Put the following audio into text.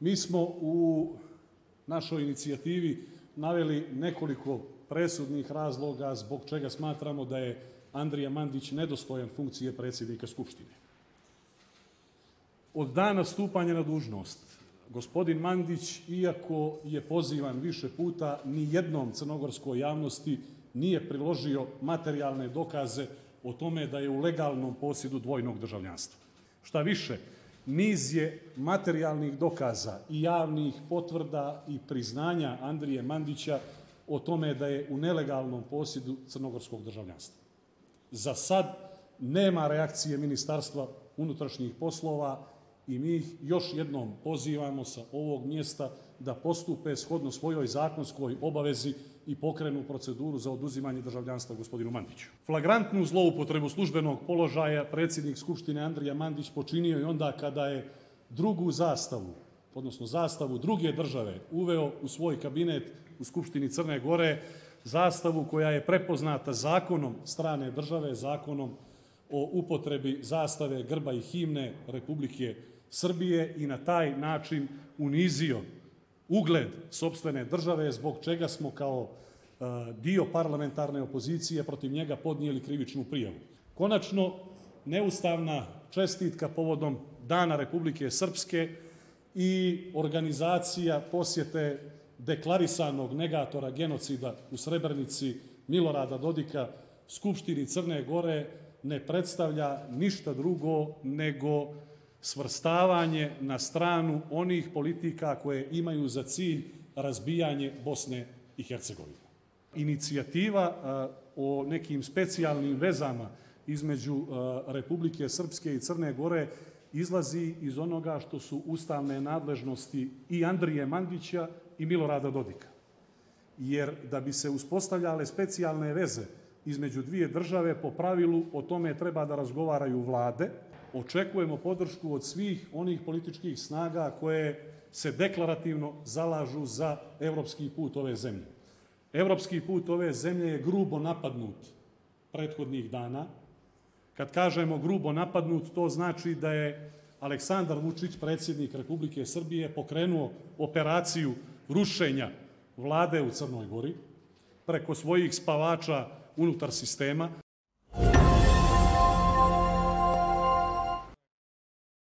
Mi smo u našoj inicijativi naveli nekoliko presudnih razloga zbog čega smatramo da je Andrija Mandić nedostojan funkcije predsjednika Skupštine. Od dana stupanja na dužnost, gospodin Mandić, iako je pozivan više puta, ni jednom crnogorskoj javnosti nije priložio materijalne dokaze o tome da je u legalnom posjedu dvojnog državljanstva. Šta više, niz je materijalnih dokaza i javnih potvrda i priznanja Andrije Mandića o tome da je u nelegalnom posjedu crnogorskog državljanstva. Za sad nema reakcije Ministarstva unutrašnjih poslova i mi ih još jednom pozivamo sa ovog mjesta da postupe shodno svojoj zakonskoj obavezi i pokrenu proceduru za oduzimanje državljanstva gospodinu Mandiću. Flagrantnu zloupotrebu službenog položaja predsjednik Skupštine Andrija Mandić počinio i onda kada je drugu zastavu, odnosno zastavu druge države, uveo u svoj kabinet u Skupštini Crne Gore, zastavu koja je prepoznata zakonom strane države, zakonom o upotrebi zastave, grba i himne Republike Srbije i na taj način unizio ugled sobstvene države, zbog čega smo kao e, dio parlamentarne opozicije protiv njega podnijeli krivičnu prijavu. Konačno, neustavna čestitka povodom Dana Republike Srpske i organizacija posjete deklarisanog negatora genocida u Srebrenici Milorada Dodika Skupštini Crne Gore ne predstavlja ništa drugo nego svrstavanje na stranu onih politika koje imaju za cilj razbijanje Bosne i Hercegovine. Inicijativa o nekim specijalnim vezama između Republike Srpske i Crne Gore izlazi iz onoga što su ustavne nadležnosti i Andrije Mandića i Milorada Dodika. Jer da bi se uspostavljale specijalne veze između dvije države, po pravilu o tome treba da razgovaraju vlade, očekujemo podršku od svih onih političkih snaga koje se deklarativno zalažu za evropski put ove zemlje. Evropski put ove zemlje je grubo napadnut prethodnih dana. Kad kažemo grubo napadnut, to znači da je Aleksandar Vučić, predsjednik Republike Srbije, pokrenuo operaciju rušenja vlade u Crnoj Gori preko svojih spavača unutar sistema.